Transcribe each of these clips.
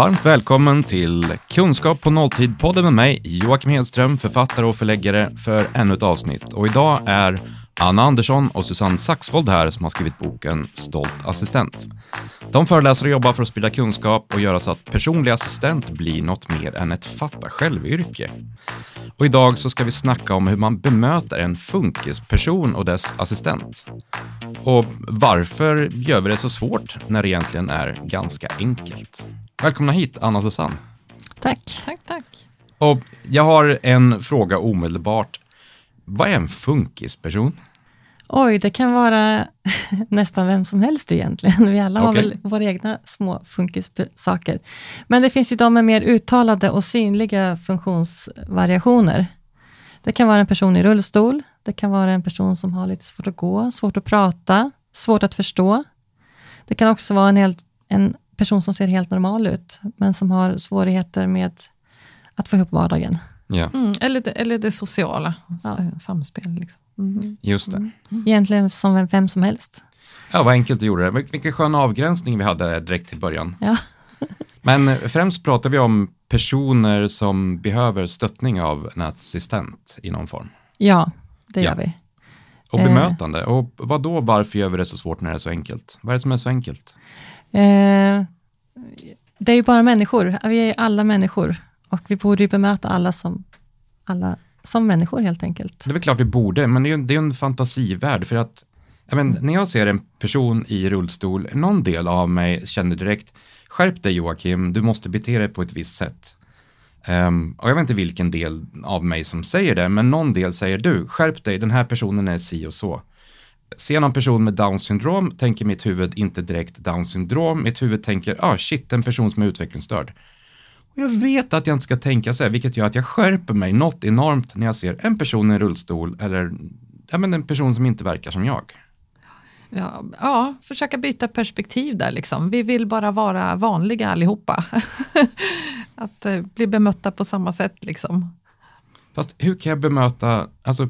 Varmt välkommen till Kunskap på nolltid-podden med mig, Joakim Hedström, författare och förläggare för ännu ett avsnitt. Och idag är Anna Andersson och Susanne Saxvold här som har skrivit boken Stolt assistent. De föreläser och jobbar för att sprida kunskap och göra så att personlig assistent blir något mer än ett fatta själv-yrke. Och idag så ska vi snacka om hur man bemöter en funkisperson och dess assistent. Och varför gör vi det så svårt när det egentligen är ganska enkelt? Välkomna hit, Anna och Susanne. Tack. Tack, tack. Och jag har en fråga omedelbart. Vad är en funkisperson? Oj, det kan vara nästan vem som helst egentligen. Vi alla har Okej. väl våra egna små funkissaker. Men det finns ju de med mer uttalade och synliga funktionsvariationer. Det kan vara en person i rullstol, det kan vara en person som har lite svårt att gå, svårt att prata, svårt att förstå. Det kan också vara en, helt, en person som ser helt normal ut, men som har svårigheter med att få ihop vardagen. Ja, Mm, eller, det, eller det sociala Ja. samspel. Liksom. Mm. just det. Egentligen som vem, vem som helst. Ja, vad enkelt du gjorde det. Vilken skön avgränsning vi hade direkt till början. Ja. Men eh, främst pratar vi om personer som behöver stöttning av en assistent i någon form. Ja, det Ja. gör vi. Och Eh. bemötande. Och vad då, varför gör vi det så svårt när det är så enkelt? Vad är det som är så enkelt? Eh, det är ju bara människor, vi är alla människor och vi borde ju bemöta alla som, alla som människor helt enkelt. Det är väl klart vi borde, men det är ju det är en fantasivärld. För att, jag men, när jag ser en person i rullstol, någon del av mig känner direkt, skärp dig Joakim, du måste bete dig på ett visst sätt. Um, och jag vet inte vilken del av mig som säger det, men någon del säger du, skärp dig, den här personen är si och så. Ser jag någon person med down syndrom tänker mitt huvud inte direkt down syndrom, mitt huvud tänker, ah shit, en person som är utvecklingsstörd. Och jag vet att jag inte ska tänka så här, vilket gör att jag skärper mig något enormt när jag ser en person i en rullstol eller ja, men en person som inte verkar som jag. Ja, ja, försöka byta perspektiv där. Liksom. Vi vill bara vara vanliga allihopa. att eh, bli bemötta på samma sätt. Liksom. Fast hur kan jag bemöta, alltså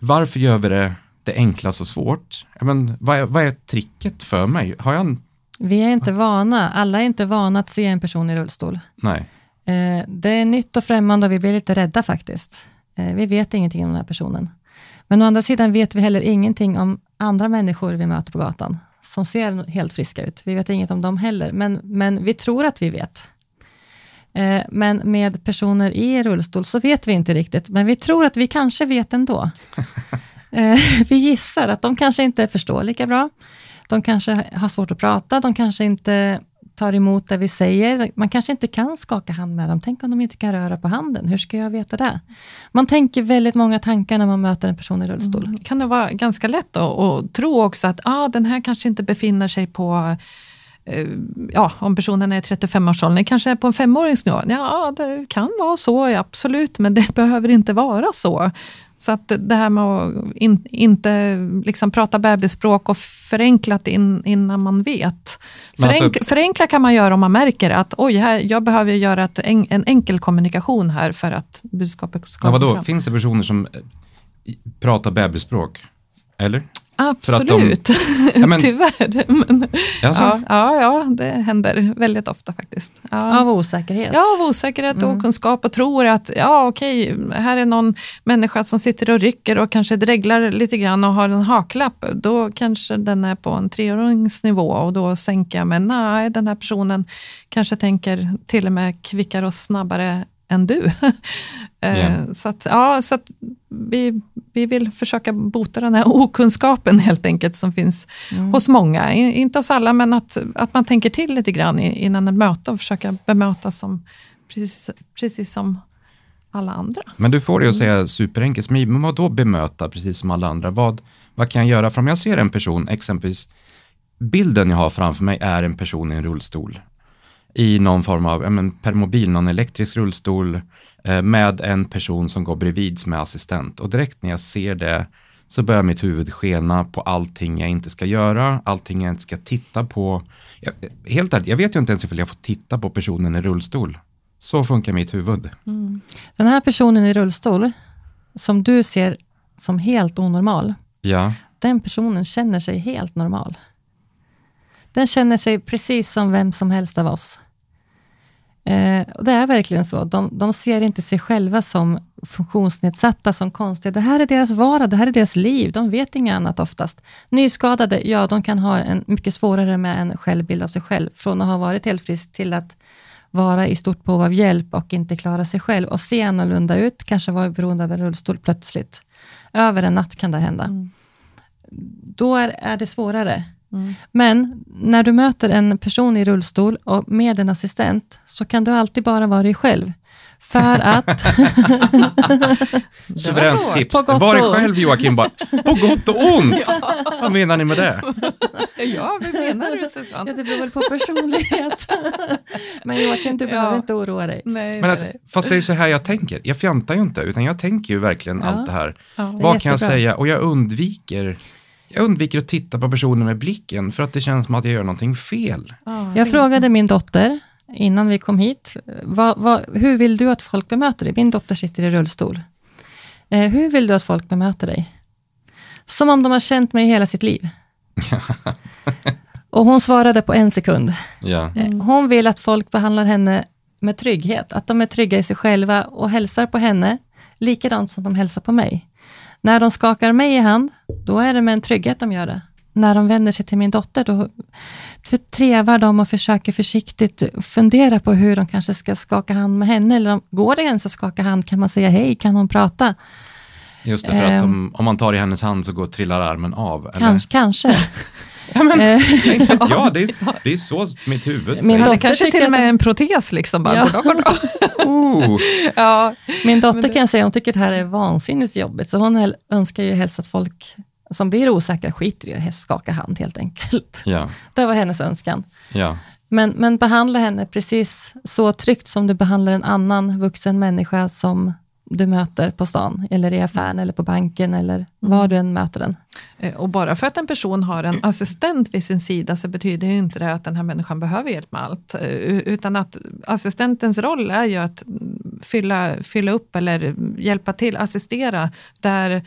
varför gör vi det, det enkla så svårt? Men, vad, är, vad är tricket för mig? Har jag en, Vi är inte vana, alla är inte vana att se en person i rullstol. nej, Eh, det är nytt och främmande och vi blir lite rädda faktiskt. Eh, vi vet ingenting om den här personen. Men å andra sidan vet vi heller ingenting om andra människor vi möter på gatan, som ser helt friska ut. Vi vet inget om dem heller, men, men vi tror att vi vet. Eh, Men med personer i rullstol så vet vi inte riktigt, men vi tror att vi kanske vet ändå. Eh, Vi gissar att de kanske inte förstår lika bra. De kanske har svårt att prata, de kanske inte tar emot det vi säger. Man kanske inte kan skaka hand med dem. Tänk om de inte kan röra på handen. Hur ska jag veta det? Man tänker väldigt många tankar när man möter en person i rullstol. Mm. Kan det vara ganska lätt att tro också att ah, den här kanske inte befinner sig på eh, Ja, om personen är 35-årsåldern, kanske är på en femåringsnivå. Ja, det kan vara så, absolut, men det behöver inte vara så. Så att det här med att in, inte liksom prata bebisspråk och förenklat in, innan man vet. Men alltså- Förenk, förenkla kan man göra om man märker att oj, här, jag behöver göra ett, en, en enkel kommunikation här för att budskapet ska vadå, fram. finns det personer som pratar bebisspråk? Eller? Att de- Absolut, Ja, men- tyvärr. Men, Alltså, ja, ja, ja, det händer väldigt ofta faktiskt. Ja. Av osäkerhet. Ja, av osäkerhet och Mm. okunskap och tror att ja, okej, här är någon människa som sitter och rycker och kanske dreglar lite grann och har en haklapp. Då kanske den är på en treåringsnivå och då sänker jag mig. Nej, den här personen kanske tänker till och med kvickare och snabbare än du. Ja. Så, att, ja, så att vi, vi vill försöka bota den här okunskapen helt enkelt som finns Mm. hos många. I- Inte hos alla, men att, att man tänker till lite grann i- innan ett möte och försöka bemöta som, precis, precis som alla andra. Men du får det att säga superenkelt, men men vad då bemöta precis som alla andra? Vad, vad kan jag göra? För om jag ser en person, exempelvis bilden jag har framför mig är en person i en rullstol. I någon form av, men, permobil, någon elektrisk rullstol eh, med en person som går bredvid som är assistent. Och direkt när jag ser det så börjar mitt huvud skena på allting jag inte ska göra, allting jag inte ska titta på. Jag, helt ärligt, jag vet ju inte ens ifall jag får titta på personen i rullstol. Så funkar mitt huvud. Den här personen i rullstol, som du ser som helt onormal, Ja, den personen känner sig helt normal. Den känner sig precis som vem som helst av oss. Eh, och det är verkligen så. De, de ser inte sig själva som funktionsnedsatta, som konstiga. Det här är deras vardag, det här är deras liv. De vet inget annat oftast. Nyskadade, ja, de kan ha en mycket svårare med en självbild av sig själv, från att ha varit helt frisk till att vara i stort behov av hjälp och inte klara sig själv och se annorlunda ut, kanske vara beroende av en rullstol plötsligt. Över en natt kan det hända. Mm. Då är, är det svårare. Mm. Men när du möter en person i rullstol och med en assistent, så kan du alltid bara vara dig själv. För att... Suveränt tips. Var dig själv Joakim, bara, på gott och ont. ja. Vad menar ni med det? ja, vad menar du Susanne? Ja, det beror väl på personlighet. Men Joakim, du ja. behöver inte oroa dig. Nej, Men alltså, fast det är ju så här jag tänker. Jag fjantar ju inte, utan jag tänker ju verkligen ja. allt det här. Ja. Vad kan jag säga? Och jag undviker jag undviker att titta på personen med blicken för att det känns som att jag gör någonting fel. Jag frågade min dotter innan vi kom hit, vad, vad, hur vill du att folk bemöter dig? Min dotter sitter i rullstol. Eh, hur vill du att folk bemöter dig? Som om de har känt mig hela sitt liv. Och hon svarade på en sekund. Ja. Eh, hon vill att folk behandlar henne med trygghet, att de är trygga i sig själva och hälsar på henne likadant som de hälsar på mig. När de skakar mig i hand, då är det med en trygghet de gör det. När de vänder sig till min dotter, då trevar de och försöker försiktigt fundera på hur de kanske ska skaka hand med henne, eller går det ens att skaka hand, kan man säga hej, kan hon prata? Just det, för att om, ehm. om man tar i hennes hand så går trillar armen av. Kanske. kanske. Ja, men, eh. ja det, är, det är så mitt huvud Min dotter kanske till och med en protes liksom. Bara, ja. oh. ja. Min dotter kan säga, hon tycker det här är vansinnigt jobbigt, så hon önskar ju helst att folk som blir osäkra skiter i att skaka hand helt enkelt. Ja. Det var hennes önskan. Ja. Men, men behandla henne precis så tryggt som du behandlar en annan vuxen människa som du möter på stan, eller i affären, eller på banken, eller mm. var du än möter den. Eh, och bara för att en person har en assistent vid sin sida så betyder det inte det att den här människan behöver hjälp med allt. Eh, utan att assistentens roll är ju att fylla, fylla upp eller hjälpa till, assistera där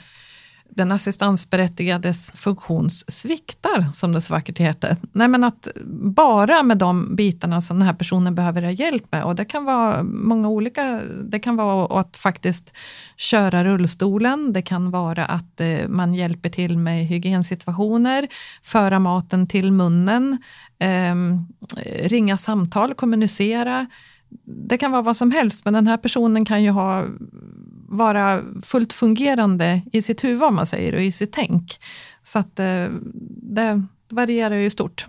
den assistansberättigades funktionssviktar, som det så vackert heter. Nej, men att bara med de bitarna som den här personen behöver ha hjälp med, och det kan vara många olika, det kan vara att faktiskt köra rullstolen, det kan vara att eh, man hjälper till med hygiensituationer, föra maten till munnen, eh, ringa samtal, kommunicera, det kan vara vad som helst, men den här personen kan ju ha vara fullt fungerande i sitt huvud, om man säger, och i sitt tänk. Så att eh, det varierar ju stort.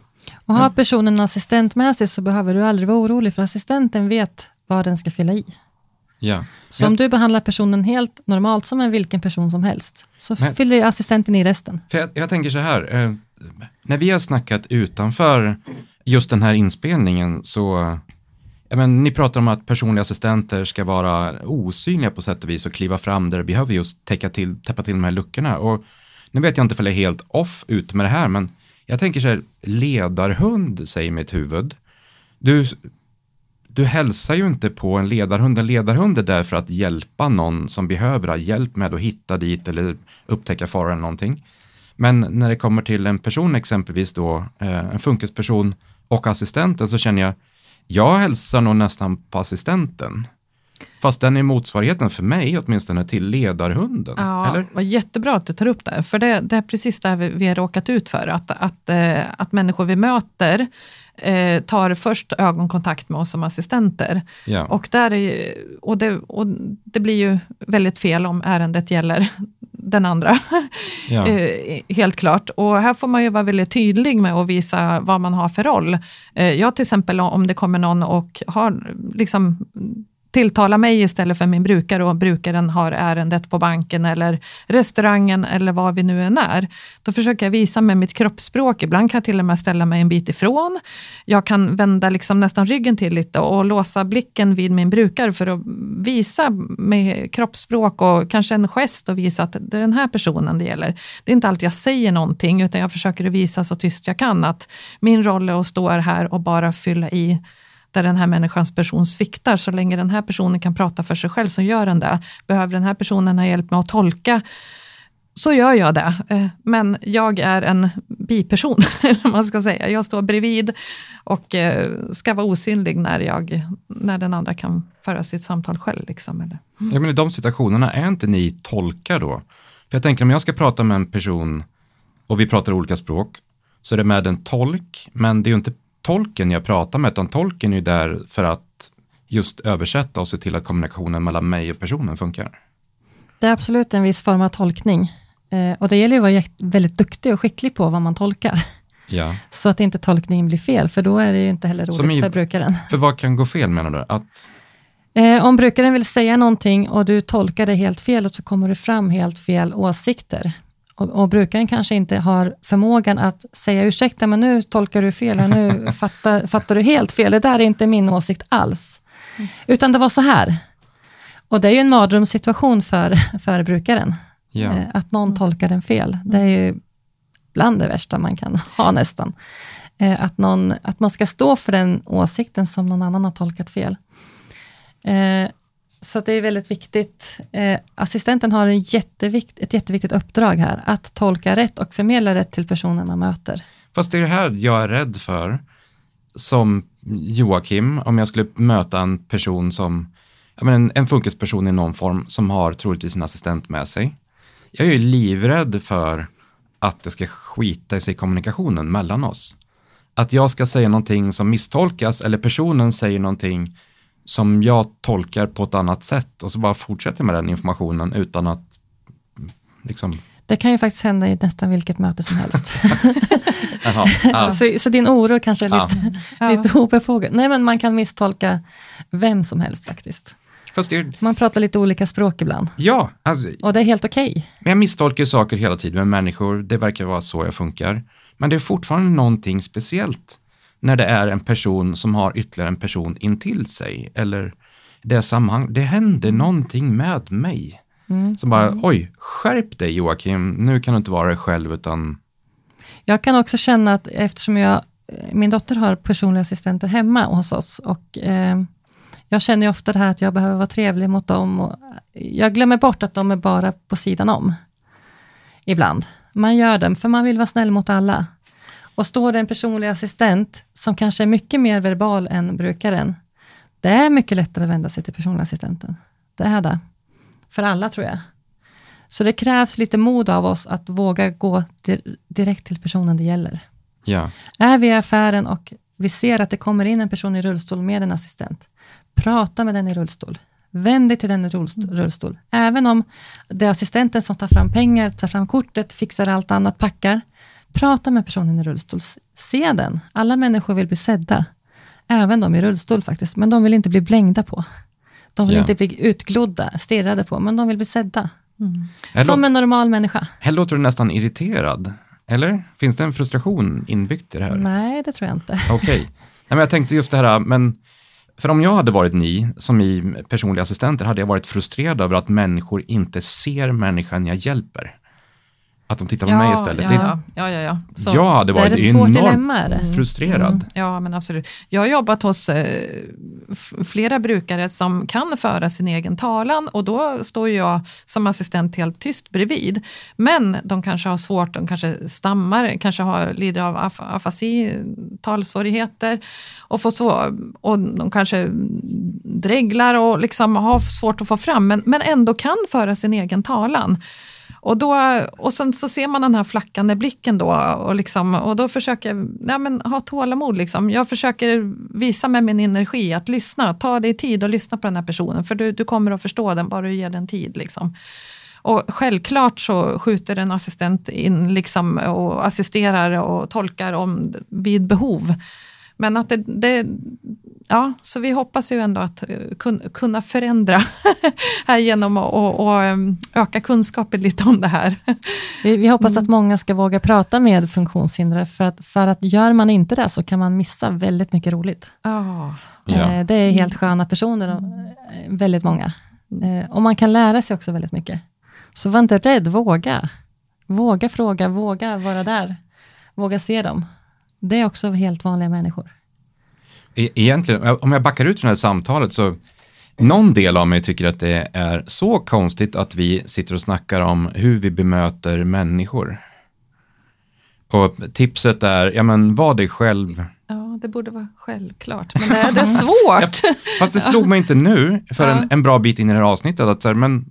Och har personen en assistent med sig så behöver du aldrig vara orolig, för assistenten vet vad den ska fylla i. Ja. Så om du behandlar personen helt normalt som en vilken person som helst, så men, fyller assistenten i resten. För jag, jag tänker så här, eh, när vi har snackat utanför just den här inspelningen så men, ni pratar om att personliga assistenter ska vara osynliga på sätt och vis och kliva fram där det behöver just täcka till, täppa till de här luckorna. Och nu vet jag inte om jag är helt off ut med det här, men jag tänker så här, ledarhund säger mitt huvud. Du, du hälsar ju inte på en ledarhund. En ledarhund är där för att hjälpa någon som behöver ha hjälp med att hitta dit eller upptäcka fara eller någonting. Men när det kommer till en person exempelvis då, eh, en funkisperson och assistenten så känner jag, jag hälsar nog nästan på assistenten. Fast den är motsvarigheten för mig åtminstone till ledarhunden. Ja, eller? Vad jättebra att du tar upp det, för det, det är precis det vi, vi har råkat ut för. Att, att, eh, att människor vi möter eh, tar först ögonkontakt med oss som assistenter. Ja. Och, där är, och, det, och det blir ju väldigt fel om ärendet gäller den andra. Ja. Eh, helt klart. Och här får man ju vara väldigt tydlig med att visa vad man har för roll. Eh, jag till exempel om det kommer någon och har liksom tilltala mig istället för min brukare och brukaren har ärendet på banken eller restaurangen eller var vi nu än är. Då försöker jag visa med mitt kroppsspråk. Ibland kan jag till och med ställa mig en bit ifrån. Jag kan vända liksom nästan ryggen till lite och låsa blicken vid min brukare för att visa med kroppsspråk och kanske en gest och visa att det är den här personen det gäller. Det är inte alltid jag säger någonting utan jag försöker visa så tyst jag kan att min roll är att stå här och bara fylla i där den här människans person sviktar. Så länge den här personen kan prata för sig själv så gör den det. Behöver den här personen ha hjälp med att tolka så gör jag det. Eh, men jag är en biperson, eller vad man ska säga. Jag står bredvid och eh, ska vara osynlig när, jag, när den andra kan föra sitt samtal själv. Liksom, eller. Mm. Ja, men I de situationerna, är inte ni tolkar då? För jag tänker om jag ska prata med en person och vi pratar olika språk, så är det med en tolk, men det är ju inte tolken jag pratar med, utan tolken är ju där för att just översätta och se till att kommunikationen mellan mig och personen funkar. Det är absolut en viss form av tolkning. Eh, och det gäller ju att vara väldigt duktig och skicklig på vad man tolkar. Ja. Så att inte tolkningen blir fel, för då är det ju inte heller roligt i- för brukaren. För vad kan gå fel menar du? Att, Eh, om brukaren vill säga någonting och du tolkar det helt fel, och så kommer det fram helt fel åsikter. Och, och brukaren kanske inte har förmågan att säga ursäkta, men nu tolkar du fel, här, nu fattar, fattar du helt fel, det där är inte min åsikt alls. Utan det var så här. Och det är ju en mardrömssituation för, för brukaren, ja. eh, att någon tolkar den fel. Det är ju bland det värsta man kan ha nästan. Eh, att, någon, att man ska stå för den åsikten som någon annan har tolkat fel. Så att det är väldigt viktigt. Eh, assistenten har en jättevikt, ett jätteviktigt uppdrag här, att tolka rätt och förmedla rätt till personen man möter. Fast det är det här jag är rädd för, som Joakim, om jag skulle möta en person som, menar, en, en funkisperson i någon form som har troligtvis en assistent med sig. Jag är ju livrädd för att det ska skita i sig i kommunikationen mellan oss. Att jag ska säga någonting som misstolkas eller personen säger någonting som jag tolkar på ett annat sätt och så bara fortsätter med den informationen utan att liksom, Det kan ju faktiskt hända i nästan vilket möte som helst. jaha, ah, så, så din oro kanske är Ja. lite, Ja. lite obefogad. Nej, men man kan misstolka vem som helst faktiskt. fast det Man pratar lite olika språk ibland ja, alltså, och det är helt okej. Men jag misstolkar ju saker hela tiden med människor, det verkar vara så jag funkar. Men det är fortfarande någonting speciellt när det är en person som har ytterligare en person intill sig. Eller det sammanhang, det händer någonting med mig. Som bara, oj, skärp dig Joakim, nu kan du inte vara dig själv utan, Jag kan också känna att eftersom jag, eh, min dotter har personliga assistenter hemma hos oss och eh, jag känner ofta det här att jag behöver vara trevlig mot dem och jag glömmer bort att de är bara på sidan om. Ibland. Man gör dem för man vill vara snäll mot alla. Och står det en personlig assistent som kanske är mycket mer verbal än brukaren, det är mycket lättare att vända sig till personliga assistenten. Det är det. För alla tror jag. Så det krävs lite mod av oss att våga gå di- direkt till personen det gäller. ja, Är vi i affären och vi ser att det kommer in en person i rullstol med en assistent, prata med den i rullstol. Vänd dig till den i rullst- rullstol. Även om det är assistenten som tar fram pengar, tar fram kortet, fixar allt annat, packar. Prata med personen i rullstol. Se den. Alla människor vill bli sedda. Även de i rullstol faktiskt, men de vill inte bli blängda på. De vill Ja. inte bli utglodda, stirrade på, men de vill bli sedda. Här, Som en normal människa. här låter du nästan irriterad. Eller? Finns det en frustration inbyggt i det här? Nej, det tror jag inte. Okej. Nej, men jag tänkte just det här, men för om jag hade varit ni, som i personliga assistenter, hade jag varit frustrerad över att människor inte ser människan jag hjälper. Att de tittar på mig istället. Ja, Det- ja, ja, ja, ja. Så- jag hade Det är varit ett svårt enormt dilemma. är det. frustrerad. Ja, men absolut. Jag har jobbat hos eh, flera brukare som kan föra sin egen talan och då står jag som assistent helt tyst bredvid. Men de kanske har svårt, de kanske stammar, kanske har, lider av af afasi, talsvårigheter och, får så, och de kanske dreglar och liksom har svårt att få fram men, men ändå kan föra sin egen talan. Och, då, och sen så ser man den här flackande blicken då och, liksom, och då försöker jag ja, men, ha tålamod. Liksom. Jag försöker visa med min energi att lyssna, ta dig tid och lyssna på den här personen för du, du kommer att förstå den bara du ger den tid. Liksom. Och självklart så skjuter en assistent in liksom, och assisterar och tolkar om vid behov. Men att det, det ja, så vi hoppas ju ändå att eh, kun, kunna förändra här genom att och, och, em, öka kunskapen lite om det här. Vi, vi hoppas Mm. att många ska våga prata med funktionshindrade, för att, för att gör man inte det så kan man missa väldigt mycket roligt. Ja. Ja. Det är helt sköna personer, eh, väldigt många. Och man kan lära sig också väldigt mycket. Så var inte rädd, våga. Våga fråga, våga vara där. Våga se dem. Det är också helt vanliga människor. E- Egentligen, om jag backar ut från det här samtalet så någon del av mig tycker att det är så konstigt att vi sitter och snackar om hur vi bemöter människor. Och tipset är, ja men var dig själv. Ja, det borde vara självklart, men det är, det är svårt. Fast det slog mig inte nu, för en, en bra bit in i det här avsnittet, att så här, men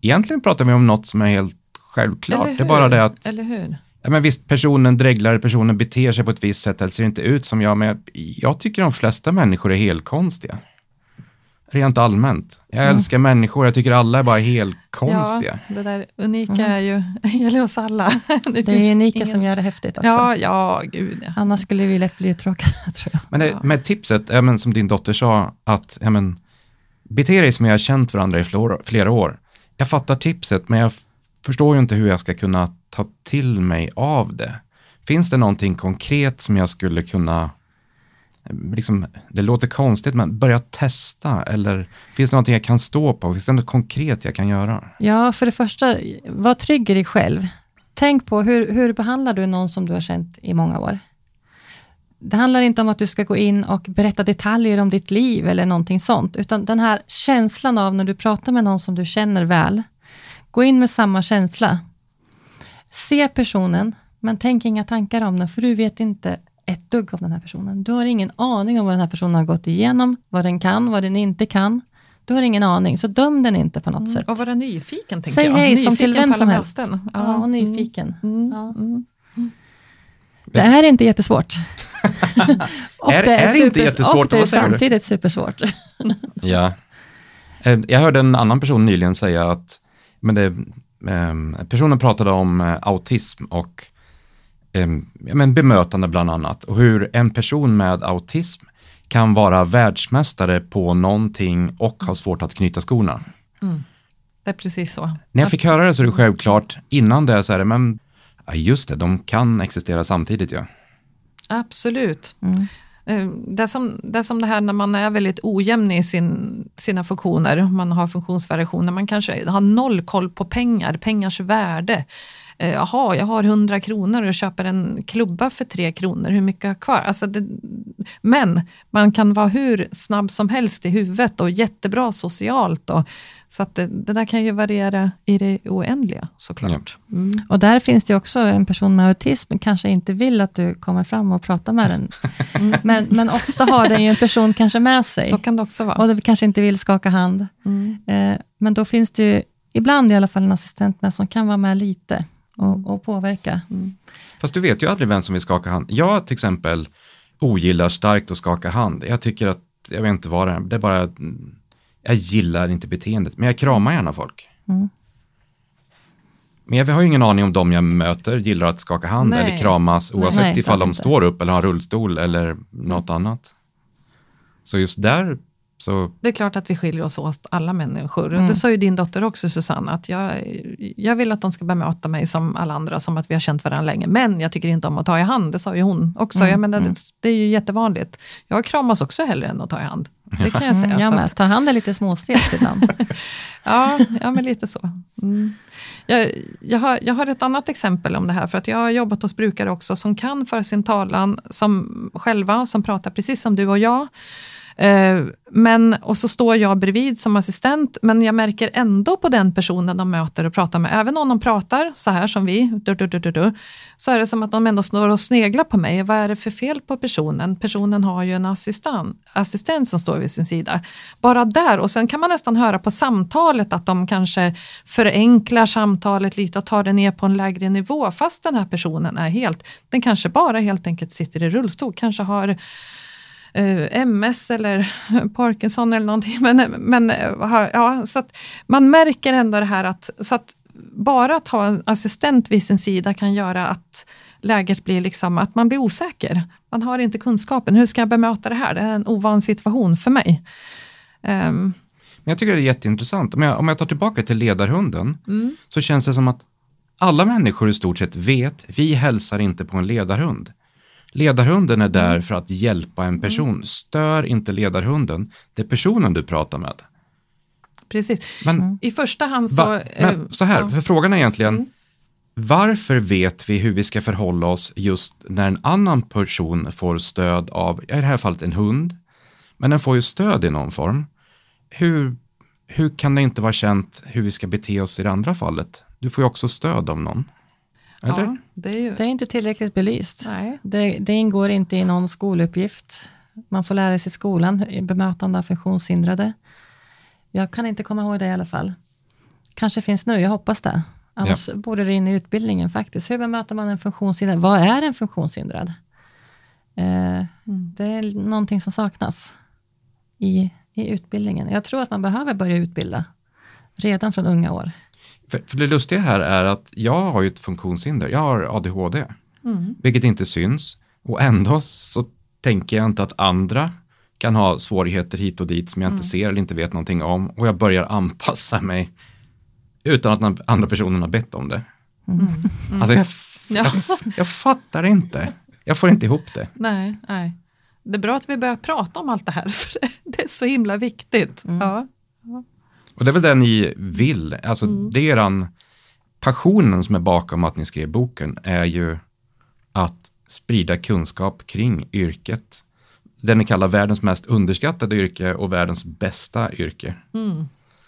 egentligen pratar vi om något som är helt självklart. Det är bara det att, Eller hur? Ja men visst, personen dreglar, personen beter sig på ett visst sätt, eller ser inte ut som jag, men jag, jag tycker de flesta människor är helt konstiga. Rent allmänt. Jag älskar människor, jag tycker alla är bara helt konstiga. Ja, det där unika är ju, gäller oss alla. Det, Det är unika ingen- som gör det häftigt också. Ja, ja, gud ja. Annars skulle vi lätt bli uttråkade, tror jag. Men det, med tipset, ja, men som din dotter sa, att ja, men, bete dig som jag har känt varandra i flera, år. Jag fattar tipset, men jag förstår ju inte hur jag ska kunna ta till mig av det. Finns det någonting konkret som jag skulle kunna, liksom, det låter konstigt, men börja testa, eller finns det någonting jag kan stå på? Finns det något konkret jag kan göra? Ja, för det första, var trygg i dig själv. Tänk på hur, hur behandlar du någon som du har känt i många år? Det handlar inte om att du ska gå in och berätta detaljer om ditt liv eller någonting sånt, utan den här känslan av när du pratar med någon som du känner väl, gå in med samma känsla. Se personen, men tänk inga tankar om den, för du vet inte ett dugg om den här personen. Du har ingen aning om vad den här personen har gått igenom, vad den kan, vad den inte kan. Du har ingen aning, så döm den inte på något sätt. Och vara nyfiken, tänker Säg jag. hej som till Nyfiken vem som helst. möten. Ja, och nyfiken. Mm, Ja. mm. Det är inte jättesvårt. och Är- det är det inte jättesvårt? Och det är samtidigt supersvårt. Ja. Eh, Jag hörde en annan person nyligen säga att men det, eh, personen pratade om eh, autism och eh, men bemötande bland annat och hur en person med autism kan vara världsmästare på någonting och ha svårt att knyta skorna. Det är precis så. När jag fick höra det så är det självklart, innan det så är det, men ja, just det, de kan existera samtidigt ja. Absolut. Mm. Ehm, det är, som, det är som det här när man är väldigt ojämn i sin, sina funktioner, man har funktionsvariationer, man kanske har noll koll på pengar, pengars värde. Eh, Jaha, jag har 100 kronor och köper en klubba för 3 kronor, hur mycket har jag kvar? Alltså det, men man kan vara hur snabb som helst i huvudet och jättebra socialt. Och, så att det, det där kan ju variera i det oändliga såklart. Mm. Och där finns det också en person med autism, kanske inte vill att du kommer fram och pratar med den. Men, men ofta har den ju en person kanske med sig. Så kan det också vara. Och du kanske inte vill skaka hand. Mm. Eh, men då finns det ju ibland i alla fall en assistent med som kan vara med lite och, och påverka. Fast du vet ju aldrig vem som vill skaka hand. Jag till exempel ogillar starkt att skaka hand. Jag tycker att, jag vet inte vad det är, det är bara, mm, jag gillar inte beteendet, men jag kramar gärna folk. Mm. Men jag har ju ingen aning om de jag möter gillar att skaka hand Nej. eller kramas oavsett Nej, ifall de inte. står upp eller har rullstol eller något annat. Så just där så, Det är klart att vi skiljer oss åt alla människor. Mm. Det sa ju din dotter också Susanne, att jag, jag vill att de ska bemöta mig som alla andra, som att vi har känt varandra länge. Men jag tycker inte om att ta i hand, det sa ju hon också. Mm. Jag menar, det, det är ju jättevanligt. Jag kramas också hellre än att ta i hand. Det kan jag säga. Mm, jag att, Ta hand är lite småstelt ibland. ja, ja, men lite så. Mm. Jag, jag, har, jag har ett annat exempel om det här, för att jag har jobbat hos brukare också som kan föra sin talan som själva, som pratar precis som du och jag. Eh, men, och så står jag bredvid som assistent, men jag märker ändå på den personen de möter och pratar med, även om de pratar så här som vi, du, du, du, du, du, så är det som att de ändå står och sneglar på mig. Vad är det för fel på personen? Personen har ju en assistent, assistent som står vid sin sida. Bara där, och sen kan man nästan höra på samtalet att de kanske förenklar samtalet lite och tar det ner på en lägre nivå, fast den här personen är helt, den kanske bara helt enkelt sitter i rullstol, kanske har MS eller Parkinson eller någonting. Men, men eh, ja, så man märker ändå det här att, så att bara att ha en assistent vid sin sida kan göra att läget blir liksom att man blir osäker. Man har inte kunskapen. Hur ska jag bemöta det här? Det är en ovan situation för mig. Ehm, men jag tycker det är jätteintressant. Om jag, om jag tar tillbaka till ledarhunden, mm, så känns det som att alla människor i stort sett vet, vi hälsar inte på en ledarhund. Ledarhunden är där för att hjälpa en person. Stör inte ledarhunden, det är personen du pratar med. precis. Men, I första hand så... va, eh, men så här, ja. för frågan är egentligen, varför vet vi hur vi ska förhålla oss just när en annan person får stöd av, i det här fallet en hund, men den får ju stöd i någon form. hur, hur kan det inte vara känt hur vi ska bete oss i det andra fallet? Du får ju också stöd av någon. Eller? Ja, det är ju... Det är inte tillräckligt belyst. Nej. Det, det ingår inte i någon skoluppgift. Man får lära sig i skolan, bemötande av funktionshindrade. Jag kan inte komma ihåg det i alla fall. Kanske finns nu, jag hoppas det. Annars borde det in i utbildningen faktiskt. Hur bemöter man en funktionshindrad? Vad är en funktionshindrad? Eh, Det är någonting som saknas i, i utbildningen. Jag tror att man behöver börja utbilda redan från unga år. För, för det lustiga här är att jag har ju ett funktionshinder, jag har ADHD, vilket inte syns och ändå så tänker jag inte att andra kan ha svårigheter hit och dit som jag inte ser eller inte vet någonting om och jag börjar anpassa mig utan att den andra personen har bett om det. Alltså jag, Ja. jag, jag fattar inte, jag får inte ihop det. Nej, nej. Det är bra att vi börjar prata om allt det här, för det, det är så himla viktigt. Ja. Och det är väl det ni vill, alltså det är eran passionen som är bakom att ni skrev boken är ju att sprida kunskap kring yrket. Det ni kallar världens mest underskattade yrke och världens bästa yrke.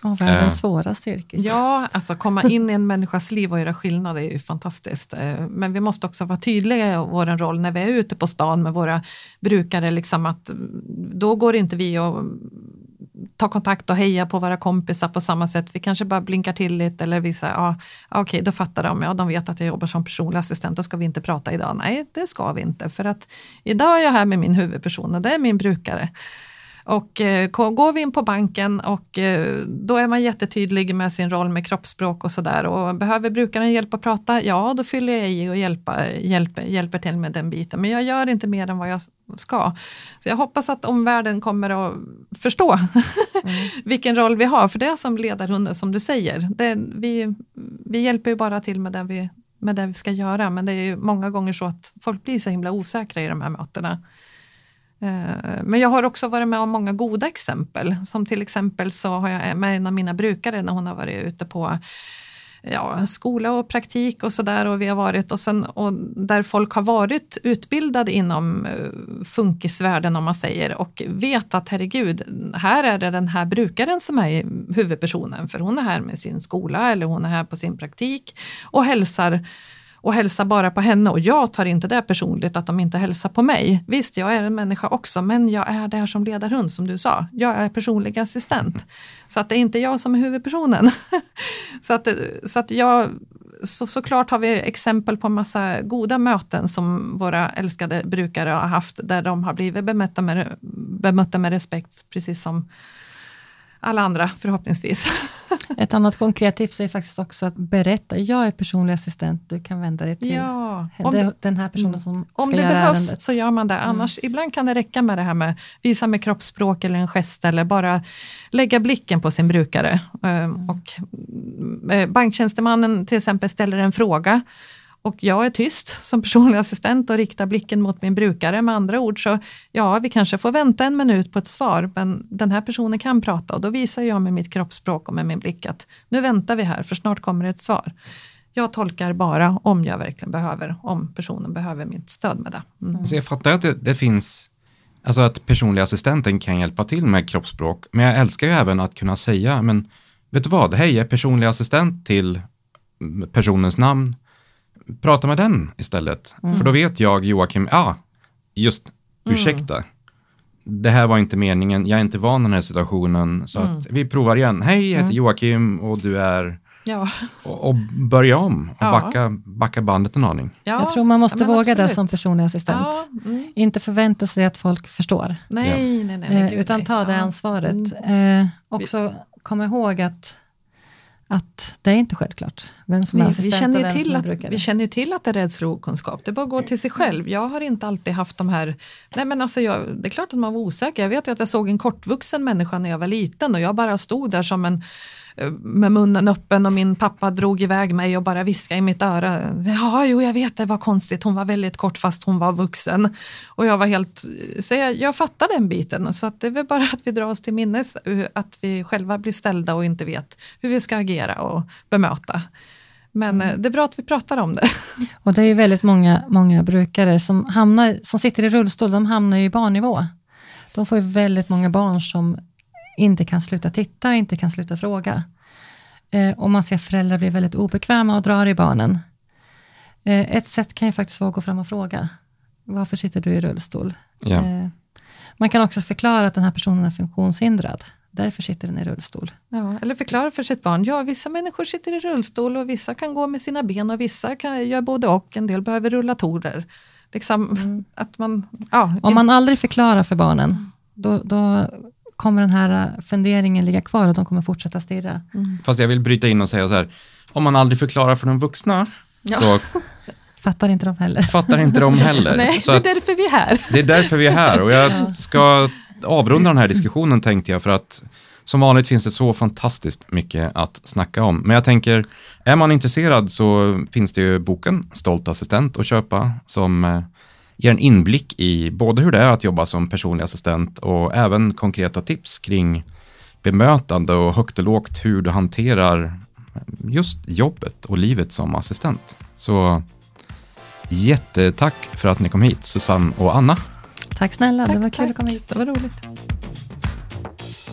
Och världens Eh. svåraste yrke. Ja, alltså komma in i en människas liv och göra skillnad är ju fantastiskt. Eh, Men vi måste också vara tydliga i vår roll när vi är ute på stan med våra brukare. Liksom att mm, då går inte vi och ta kontakt och heja på våra kompisar på samma sätt. Vi kanske bara blinkar till lite eller visar, ja, ja, okej, då fattar de, ja, de vet att jag jobbar som personlig assistent, då ska vi inte prata idag. Nej, det ska vi inte, för att idag är jag här med min huvudperson och det är min brukare. Och eh, går vi in på banken och eh, då är man jättetydlig med sin roll med kroppsspråk och sådär. Och behöver brukaren hjälp att prata? Ja, då fyller jag i och hjälpa, hjälper, hjälper till med den biten. Men jag gör inte mer än vad jag ska. Så jag hoppas att omvärlden kommer att förstå vilken roll vi har. För det är som ledarhunden som du säger. Det, vi, vi hjälper ju bara till med det vi med det vi ska göra. Men det är ju många gånger så att folk blir så himla osäkra i de här mötena. Eh, men jag har också varit med om många goda exempel. Som till exempel så har jag med en av mina brukare när hon har varit ute på ja, skola och praktik och sådär och vi har varit och, sen, och där folk har varit utbildade inom eh, funkisvärlden om man säger och vet att herregud, här är det den här brukaren som är huvudpersonen för hon är här med sin skola eller hon är här på sin praktik och hälsar och hälsar bara på henne och jag tar inte det personligt att de inte hälsar på mig. Visst, jag är en människa också, men jag är där som ledarhund som du sa. Jag är personlig assistent. Så att det är inte jag som är huvudpersonen. så att, så att jag, så, såklart har vi exempel på massa goda möten som våra älskade brukare har haft där de har blivit bemötta med, bemötta med respekt, precis som alla andra förhoppningsvis. Ett annat konkret tips är faktiskt också att berätta, jag är personlig assistent, du kan vända dig till Ja, om det, den här personen som Om ska det göra behövs ärendet. så gör man det. Annars, ibland kan det räcka med det här med visa med kroppsspråk eller en gest eller bara lägga blicken på sin brukare. Ehm, Och eh, banktjänstemannen till exempel ställer en fråga och jag är tyst som personlig assistent och riktar blicken mot min brukare. Med andra ord så, ja, vi kanske får vänta en minut på ett svar, men den här personen kan prata och då visar jag med mitt kroppsspråk och med min blick att nu väntar vi här, för snart kommer det ett svar. Jag tolkar bara om jag verkligen behöver, om personen behöver mitt stöd med det. Mm. Så jag fattar att det, det finns, alltså att personliga assistenten kan hjälpa till med kroppsspråk, men jag älskar ju även att kunna säga, men vet du vad, hej, jag är personlig assistent till personens namn, prata med den istället. För då vet jag, Joakim, ja, ah, just, ursäkta, det här var inte meningen, jag är inte van i den här situationen, så att vi provar igen. Hej, jag heter Joakim och du är, Ja, och, och börja om och Ja. backa, backa bandet en aning. ja, jag tror man måste våga det absolut. som personlig assistent. Ja, mm. Inte förvänta sig att folk förstår, Nej, nej, nej. nej, eh, gud, utan ta det Ja. ansvaret. Mm. Eh, också komma ihåg att, att det är inte självklart vem som är Vi, vi, assistent känner och ju vem till som är att, brukare. vi känner ju till att det är rädsla och okunskap. Det är bara att gå till sig själv. Jag har inte alltid haft de här... Nej men alltså jag, det är klart att man var osäker. Jag vet ju att jag såg en kortvuxen människa när jag var liten och jag bara stod där som en Eh, med munnen öppen och min pappa drog iväg mig och bara viskade i mitt öra. Ja, jo, jag vet, det var konstigt. Hon var väldigt kort fast hon var vuxen. Och jag var helt... Så jag, jag fattar den biten. Så att det är väl bara att vi drar oss till minnes att vi själva blir ställda och inte vet hur vi ska agera och bemöta. Men eh, det är bra att vi pratar om det. Och det är ju väldigt många, många brukare som, hamnar, som sitter i rullstol, de hamnar ju i barnnivå. De får ju väldigt många barn som inte kan sluta titta, inte kan sluta fråga. Eh, och man ser föräldrar bli väldigt obekväma och drar i barnen. Eh, ett sätt kan ju faktiskt vara att gå fram och fråga. Varför sitter du i rullstol? Ja. Eh, man kan också förklara att den här personen är funktionshindrad. Därför sitter den i rullstol. Ja, eller förklara för sitt barn, ja vissa människor sitter i rullstol och vissa kan gå med sina ben och vissa kan göra både och, en del behöver rullatorer. Liksom, att man, ja, Om man aldrig förklarar för barnen, då, då kommer den här funderingen ligga kvar och de kommer fortsätta stirra. Fast jag vill bryta in och säga så här, om man aldrig förklarar för de vuxna Ja. så Fattar inte de heller. fattar inte de heller. Nej, så det är därför vi är här. det är därför vi är här och jag ska avrunda den här diskussionen tänkte jag för att som vanligt finns det så fantastiskt mycket att snacka om. Men jag tänker, är man intresserad så finns det ju boken Stolt assistent att köpa som eh, ger en inblick i både hur det är att jobba som personlig assistent och även konkreta tips kring bemötande och högt och lågt hur du hanterar just jobbet och livet som assistent. Så jättetack för att ni kom hit, Susanne och Anna. Tack snälla, det Tack, var kul tack. att komma hit. Det var roligt.